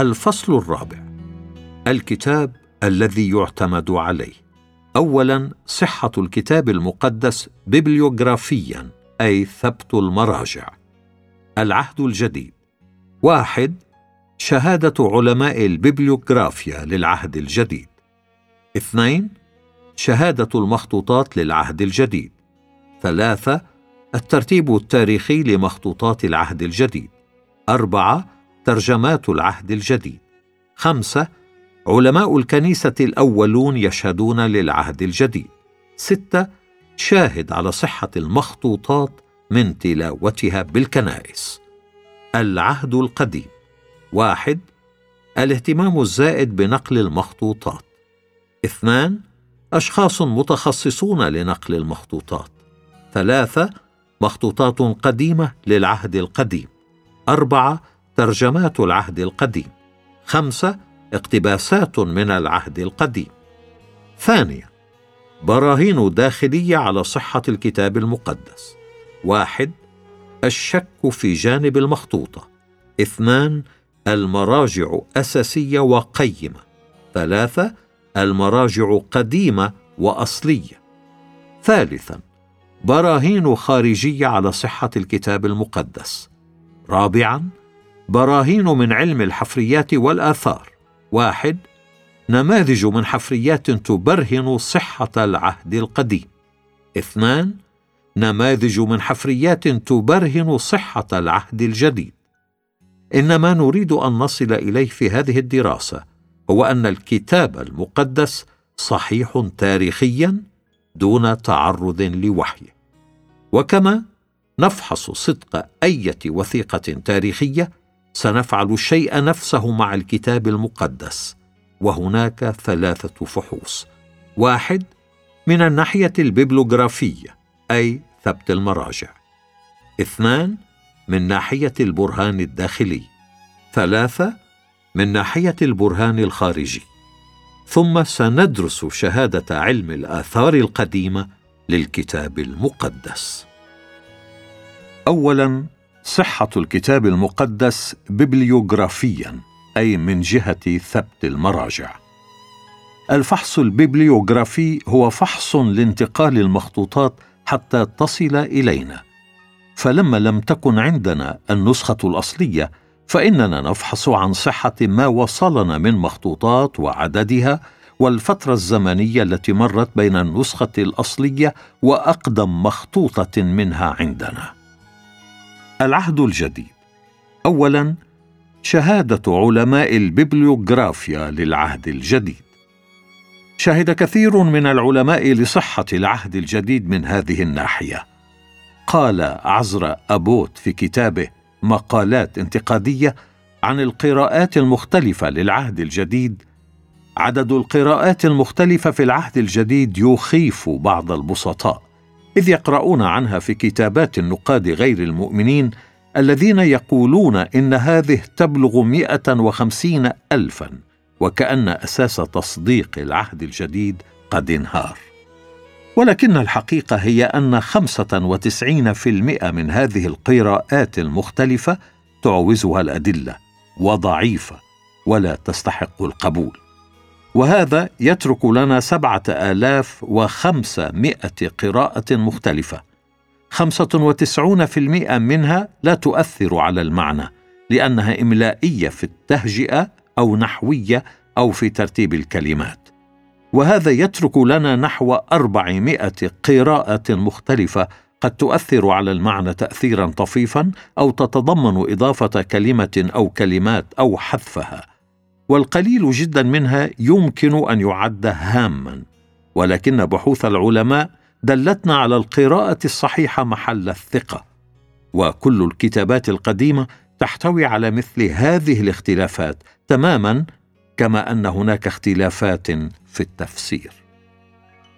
الفصل الرابع. الكتاب الذي يعتمد عليه. اولا صحة الكتاب المقدس ببليوغرافيا أي ثبت المراجع. العهد الجديد. واحد شهادة علماء الببليوغرافيا للعهد الجديد. اثنين شهادة المخطوطات للعهد الجديد. ثلاثة الترتيب التاريخي لمخطوطات العهد الجديد. أربعة ترجمات العهد الجديد. خمسة علماء الكنيسة الأولون يشهدون للعهد الجديد. ستة شاهد على صحة المخطوطات من تلاوتها بالكنائس. العهد القديم. واحد الاهتمام الزائد بنقل المخطوطات. اثنان أشخاص متخصصون لنقل المخطوطات. ثلاثة مخطوطات قديمة للعهد القديم. أربعة ترجمات العهد القديم. خمسة اقتباسات من العهد القديم. ثانيا براهين داخلية على صحة الكتاب المقدس. واحد الشك في جانب المخطوطة. اثنان المراجع أساسية وقيمة. ثلاثة المراجع قديمة وأصلية. ثالثا براهين خارجية على صحة الكتاب المقدس. رابعا براهين من علم الحفريات والآثار. واحد نماذج من حفريات تبرهن صحة العهد القديم. اثنان نماذج من حفريات تبرهن صحة العهد الجديد. ان ما نريد أن نصل إليه في هذه الدراسة هو أن الكتاب المقدس صحيح تاريخيا دون تعرض لوحيه وكما نفحص صدق أية وثيقة تاريخية سنفعل الشيء نفسه مع الكتاب المقدس. وهناك ثلاثة فحوص. واحد من الناحية الببلوغرافيه أي ثبت المراجع. اثنان من ناحية البرهان الداخلي. ثلاثة من ناحية البرهان الخارجي. ثم سندرس شهادة علم الآثار القديمة للكتاب المقدس. اولا صحة الكتاب المقدس ببليوغرافيا أي من جهة ثبت المراجع. الفحص الببليوغرافي هو فحص لانتقال المخطوطات حتى تصل إلينا. فلما لم تكن عندنا النسخة الأصلية فإننا نفحص عن صحة ما وصلنا من مخطوطات وعددها والفترة الزمنية التي مرت بين النسخة الأصلية وأقدم مخطوطة منها عندنا. العهد الجديد. اولا شهادة علماء الببليوغرافيا للعهد الجديد. شهد كثير من العلماء لصحة العهد الجديد من هذه الناحية. قال عزرا أبوت في كتابه مقالات انتقادية عن القراءات المختلفة للعهد الجديد. عدد القراءات المختلفة في العهد الجديد يخيف بعض البسطاء. إذ يقرؤون عنها في كتابات النقاد غير المؤمنين الذين يقولون إن هذه تبلغ مئة وخمسين الفا وكأن أساس تصديق العهد الجديد قد انهار. ولكن الحقيقة هي أن خمسة وتسعين في المئة من هذه القراءات المختلفة تعوزها الأدلة وضعيفة ولا تستحق القبول. وهذا يترك لنا سبعة آلاف وخمسمائة قراءة مختلفة. خمسة وتسعون في المئة منها لا تؤثر على المعنى لأنها إملائية في التهجئة أو نحوية أو في ترتيب الكلمات. وهذا يترك لنا نحو أربعمائة قراءة مختلفة قد تؤثر على المعنى تأثيرا طفيفا أو تتضمن إضافة كلمة أو كلمات أو حذفها. والقليل جدا منها يمكن أن يعد هاما. ولكن بحوث العلماء دلتنا على القراءة الصحيحة محل الثقة. وكل الكتابات القديمة تحتوي على مثل هذه الاختلافات تماما كما أن هناك اختلافات في التفسير.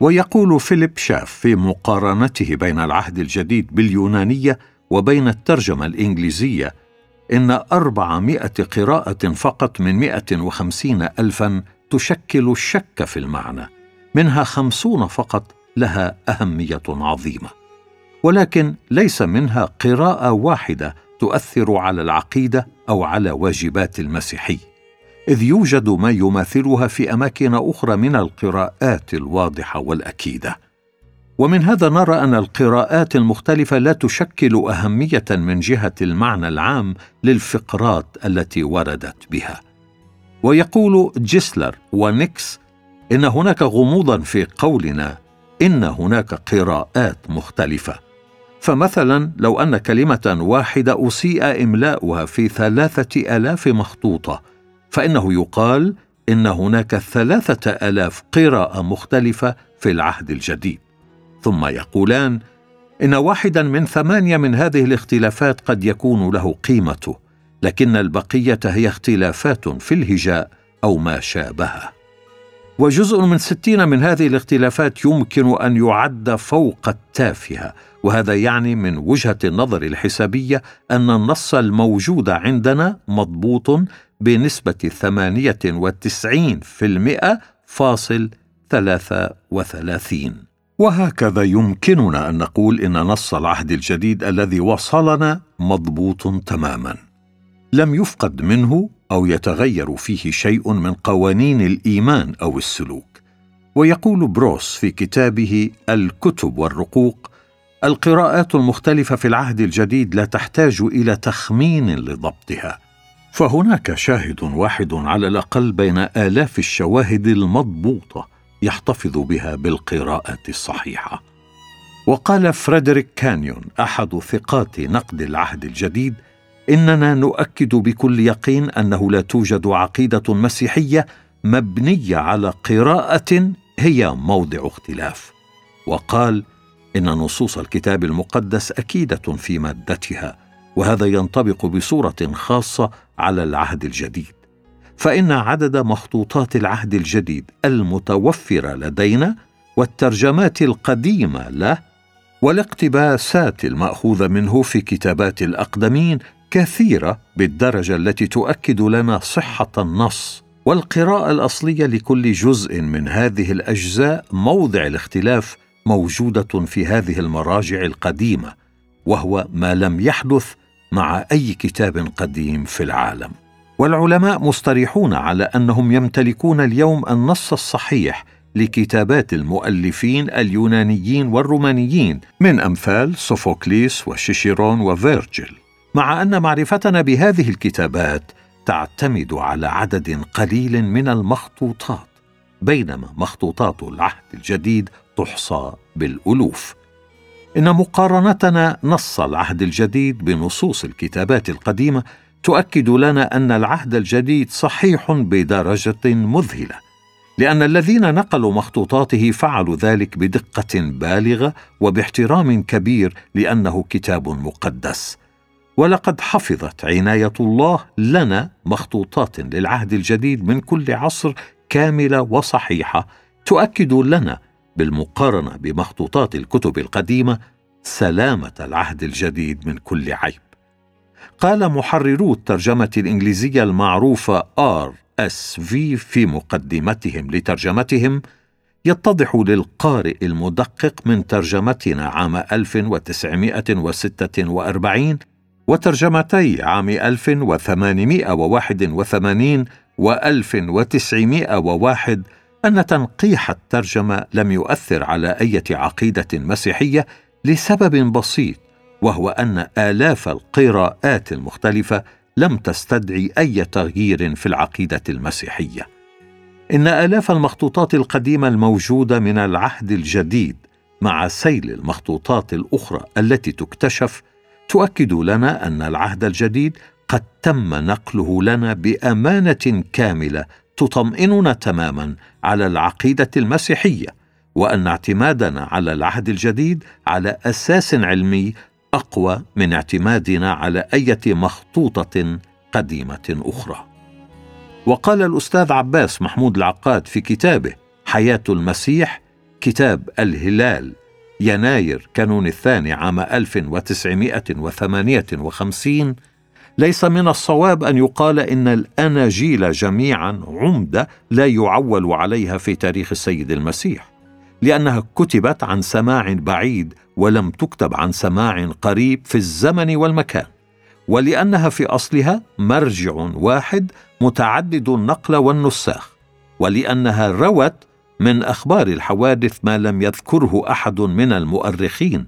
ويقول فيليب شاف في مقارنته بين العهد الجديد باليونانية وبين الترجمة الإنجليزية إن أربعمائة قراءة فقط من مائة وخمسين ألفا تشكل الشك في المعنى. منها خمسون فقط لها أهمية عظيمة. ولكن ليس منها قراءة واحدة تؤثر على العقيدة أو على واجبات المسيحي. إذ يوجد ما يماثلها في أماكن أخرى من القراءات الواضحة والأكيدة. ومن هذا نرى أن القراءات المختلفة لا تشكل أهمية من جهة المعنى العام للفقرات التي وردت بها. ويقول جيسلر ونيكس إن هناك غموضا في قولنا إن هناك قراءات مختلفة. فمثلا لو أن كلمة واحدة أسيء إملاؤها في ثلاثة آلاف مخطوطة فإنه يقال إن هناك ثلاثة آلاف قراءة مختلفة في العهد الجديد. ثم يقولان إن واحدا من ثمانية من هذه الاختلافات قد يكون له قيمته لكن البقية هي اختلافات في الهجاء أو ما شابهه وجزء من ستين من هذه الاختلافات يمكن أن يعد فوق التافهة وهذا يعني من وجهة النظر الحسابية أن النص الموجود عندنا مضبوط بنسبة ثمانية وتسعين في المئة فاصل ثلاثة وثلاثين. وهكذا يمكننا أن نقول إن نص العهد الجديد الذي وصلنا مضبوط تماما. لم يفقد منه أو يتغير فيه شيء من قوانين الإيمان أو السلوك. ويقول بروس في كتابه الكتب والرقوق القراءات المختلفة في العهد الجديد لا تحتاج إلى تخمين لضبطها. فهناك شاهد واحد على الأقل بين آلاف الشواهد المضبوطة. يحتفظ بها بالقراءة الصحيحة. وقال فريدريك كانيون أحد ثقات نقد العهد الجديد إننا نؤكد بكل يقين أنه لا توجد عقيدة مسيحية مبنية على قراءة هي موضع اختلاف. وقال إن نصوص الكتاب المقدس أكيدة في مادتها وهذا ينطبق بصورة خاصة على العهد الجديد. فإن عدد مخطوطات العهد الجديد المتوفرة لدينا والترجمات القديمة له والاقتباسات الماخوذه منه في كتابات الأقدمين كثيرة بالدرجة التي تؤكد لنا صحة النص والقراءة الأصلية لكل جزء من هذه الأجزاء موضع الاختلاف موجودة في هذه المراجع القديمة وهو ما لم يحدث مع أي كتاب قديم في العالم. والعلماء مستريحون على أنهم يمتلكون اليوم النص الصحيح لكتابات المؤلفين اليونانيين والرومانيين من أمثال سوفوكليس وشيشيرون وفيرجل مع أن معرفتنا بهذه الكتابات تعتمد على عدد قليل من المخطوطات بينما مخطوطات العهد الجديد تحصى بالألوف. إن مقارنتنا نص العهد الجديد بنصوص الكتابات القديمة تؤكد لنا أن العهد الجديد صحيح بدرجة مذهلة لأن الذين نقلوا مخطوطاته فعلوا ذلك بدقة بالغة وباحترام كبير لأنه كتاب مقدس. ولقد حفظت عناية الله لنا مخطوطات للعهد الجديد من كل عصر كاملة وصحيحة تؤكد لنا بالمقارنة بمخطوطات الكتب القديمة سلامة العهد الجديد من كل عيب. قال محررو الترجمة الإنجليزية المعروفة آر إس في في مقدمتهم لترجمتهم يتضح للقارئ المدقق من ترجمتنا عام 1946 وترجمتي عام 1881 و 1901 أن تنقيح الترجمة لم يؤثر على أي عقيدة مسيحية لسبب بسيط وهو أن آلاف القراءات المختلفة لم تستدعي أي تغيير في العقيدة المسيحية. إن آلاف المخطوطات القديمة الموجودة من العهد الجديد مع سيل المخطوطات الأخرى التي تكتشف تؤكد لنا أن العهد الجديد قد تم نقله لنا بأمانة كاملة تطمئننا تماما على العقيدة المسيحية وأن اعتمادنا على العهد الجديد على أساس علمي أقوى من اعتمادنا على اي مخطوطة قديمة أخرى. وقال الأستاذ عباس محمود العقاد في كتابه حياة المسيح كتاب الهلال يناير كانون الثاني عام 1958 ليس من الصواب أن يقال إن الأناجيل جميعا عمدة لا يعول عليها في تاريخ السيد المسيح. لأنها كتبت عن سماع بعيد ولم تكتب عن سماع قريب في الزمن والمكان ولأنها في أصلها مرجع واحد متعدد النقل والنساخ ولأنها روت من أخبار الحوادث ما لم يذكره أحد من المؤرخين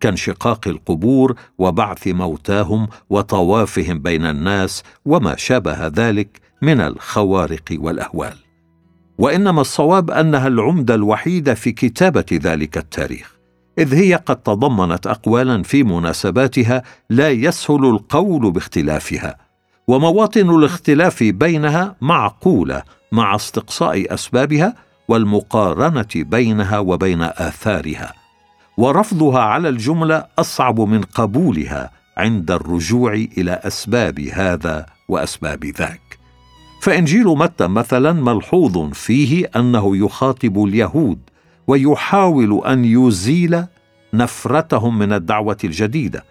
كانشقاق القبور وبعث موتاهم وطوافهم بين الناس وما شابه ذلك من الخوارق والأهوال. وإنما الصواب أنها العمدة الوحيدة في كتابة ذلك التاريخ إذ هي قد تضمنت اقوالا في مناسباتها لا يسهل القول باختلافها ومواطن الاختلاف بينها معقولة مع استقصاء أسبابها والمقارنة بينها وبين آثارها ورفضها على الجملة أصعب من قبولها عند الرجوع إلى أسباب هذا وأسباب ذاك. فإنجيل متى مثلا ملحوظ فيه أنه يخاطب اليهود ويحاول أن يزيل نفرتهم من الدعوة الجديدة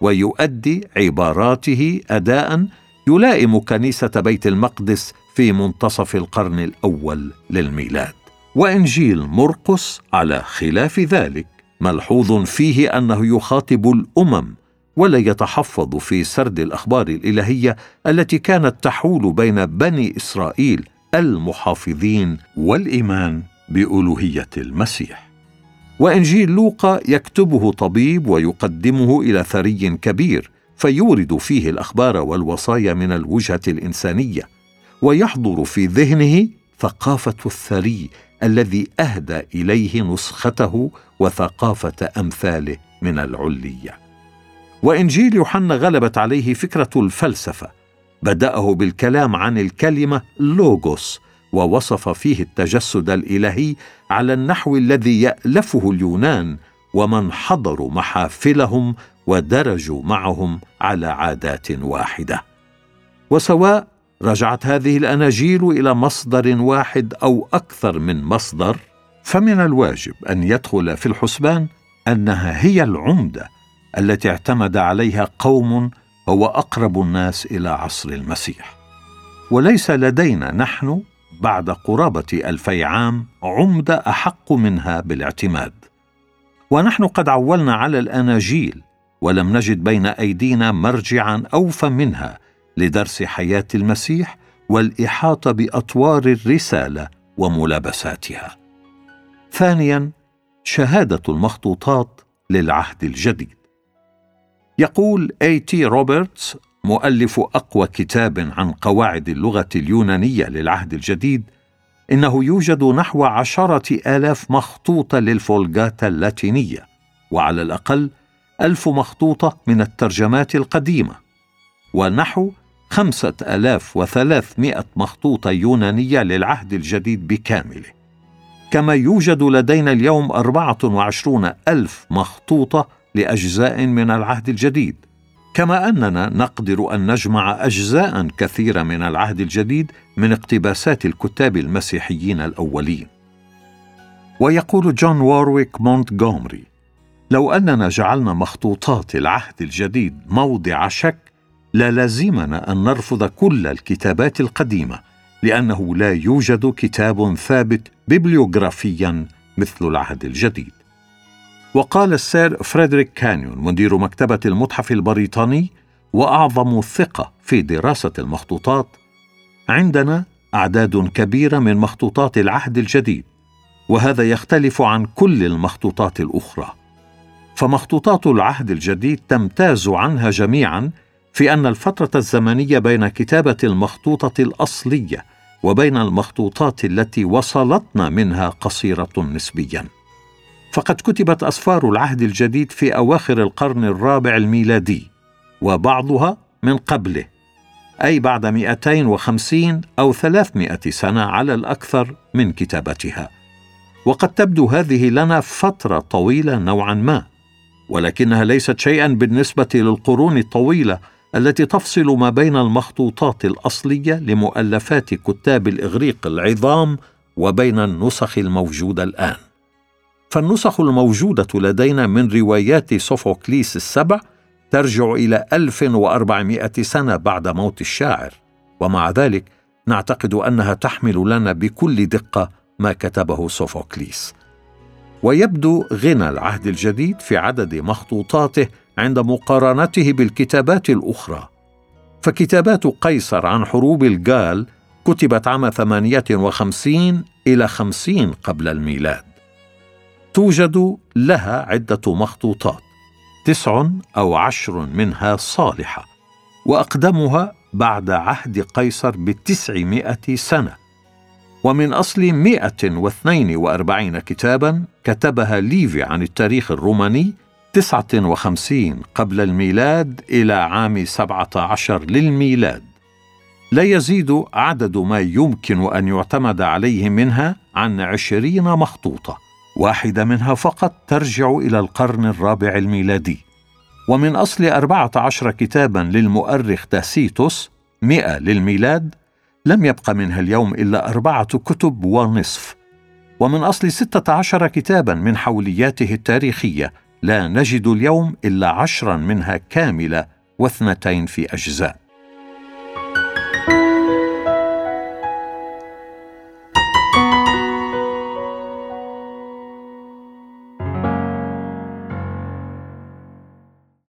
ويؤدي عباراته اداء يلائم كنيسة بيت المقدس في منتصف القرن الأول للميلاد. وإنجيل مرقس على خلاف ذلك ملحوظ فيه أنه يخاطب الأمم ولا يتحفظ في سرد الأخبار الإلهية التي كانت تحول بين بني إسرائيل المحافظين والإيمان بألوهية المسيح. وإنجيل لوقا يكتبه طبيب ويقدمه إلى ثري كبير فيورد فيه الأخبار والوصايا من الوجهة الإنسانية ويحضر في ذهنه ثقافة الثري الذي أهدى إليه نسخته وثقافة أمثاله من العلية. وإنجيل يوحنا غلبت عليه فكرة الفلسفة. بدأه بالكلام عن الكلمة لوغوس ووصف فيه التجسد الإلهي على النحو الذي يألفه اليونان ومن حضروا محافلهم ودرجوا معهم على عادات واحدة. وسواء رجعت هذه الأناجيل إلى مصدر واحد أو أكثر من مصدر فمن الواجب أن يدخل في الحسبان أنها هي العمدة التي اعتمد عليها قوم هو أقرب الناس إلى عصر المسيح. وليس لدينا نحن بعد قرابة ألفي عام عمده أحق منها بالاعتماد. ونحن قد عولنا على الأناجيل ولم نجد بين أيدينا مرجعا أوفى منها لدرس حياة المسيح والإحاطة بأطوار الرسالة وملابساتها. ثانيا شهادة المخطوطات للعهد الجديد. يقول اي تي روبرتسون مؤلف أقوى كتاب عن قواعد اللغة اليونانية للعهد الجديد إنه يوجد نحو عشرة آلاف مخطوطة للفولجاتا اللاتينية وعلى الأقل ألف مخطوطة من الترجمات القديمة ونحو خمسة آلاف وثلاثمائة مخطوطة يونانية للعهد الجديد بكامله. كما يوجد لدينا اليوم أربعة وعشرون ألف مخطوطة لأجزاء من العهد الجديد. كما أننا نقدر أن نجمع أجزاء كثيرة من العهد الجديد من اقتباسات الكتاب المسيحيين الأولين. ويقول جون وورويك مونتغومري لو أننا جعلنا مخطوطات العهد الجديد موضع شك لا لازمنا أن نرفض كل الكتابات القديمة لأنه لا يوجد كتاب ثابت ببليوغرافيا مثل العهد الجديد. وقال السير فريدريك كانيون مدير مكتبة المتحف البريطاني وأعظم ثقة في دراسة المخطوطات عندنا أعداد كبيرة من مخطوطات العهد الجديد وهذا يختلف عن كل المخطوطات الأخرى. فمخطوطات العهد الجديد تمتاز عنها جميعا في أن الفترة الزمنية بين كتابة المخطوطة الأصلية وبين المخطوطات التي وصلتنا منها قصيرة نسبيا. فقد كتبت اسفار العهد الجديد في أواخر القرن الرابع الميلادي وبعضها من قبله أي بعد 250 أو 300 سنة على الأكثر من كتابتها. وقد تبدو هذه لنا فترة طويلة نوعا ما ولكنها ليست شيئا بالنسبة للقرون الطويلة التي تفصل ما بين المخطوطات الأصلية لمؤلفات كتاب الإغريق العظام وبين النسخ الموجودة الآن. فالنسخ الموجودة لدينا من روايات سوفوكليس السبع ترجع إلى 1400 سنة بعد موت الشاعر. ومع ذلك نعتقد أنها تحمل لنا بكل دقة ما كتبه سوفوكليس. ويبدو غنى العهد الجديد في عدد مخطوطاته عند مقارنته بالكتابات الأخرى. فكتابات قيصر عن حروب الجال كتبت عام 58 إلى 50 قبل الميلاد. توجد لها عدة مخطوطات تسع أو عشر منها صالحة وأقدمها بعد عهد قيصر بتسعمائة سنة. ومن أصل 142 كتابا كتبها ليفي عن التاريخ الروماني 59 قبل الميلاد إلى عام 17 للميلاد. لا يزيد عدد ما يمكن أن يعتمد عليه منها عن عشرين مخطوطة. واحدة منها فقط ترجع إلى القرن الرابع الميلادي. ومن أصل أربعة عشر كتابا للمؤرخ تاسيتوس مئة للميلاد لم يبق منها اليوم إلا أربعة كتب ونصف. ومن أصل ستة عشر كتابا من حولياته التاريخية لا نجد اليوم إلا عشرا منها كاملة واثنتين في أجزاء.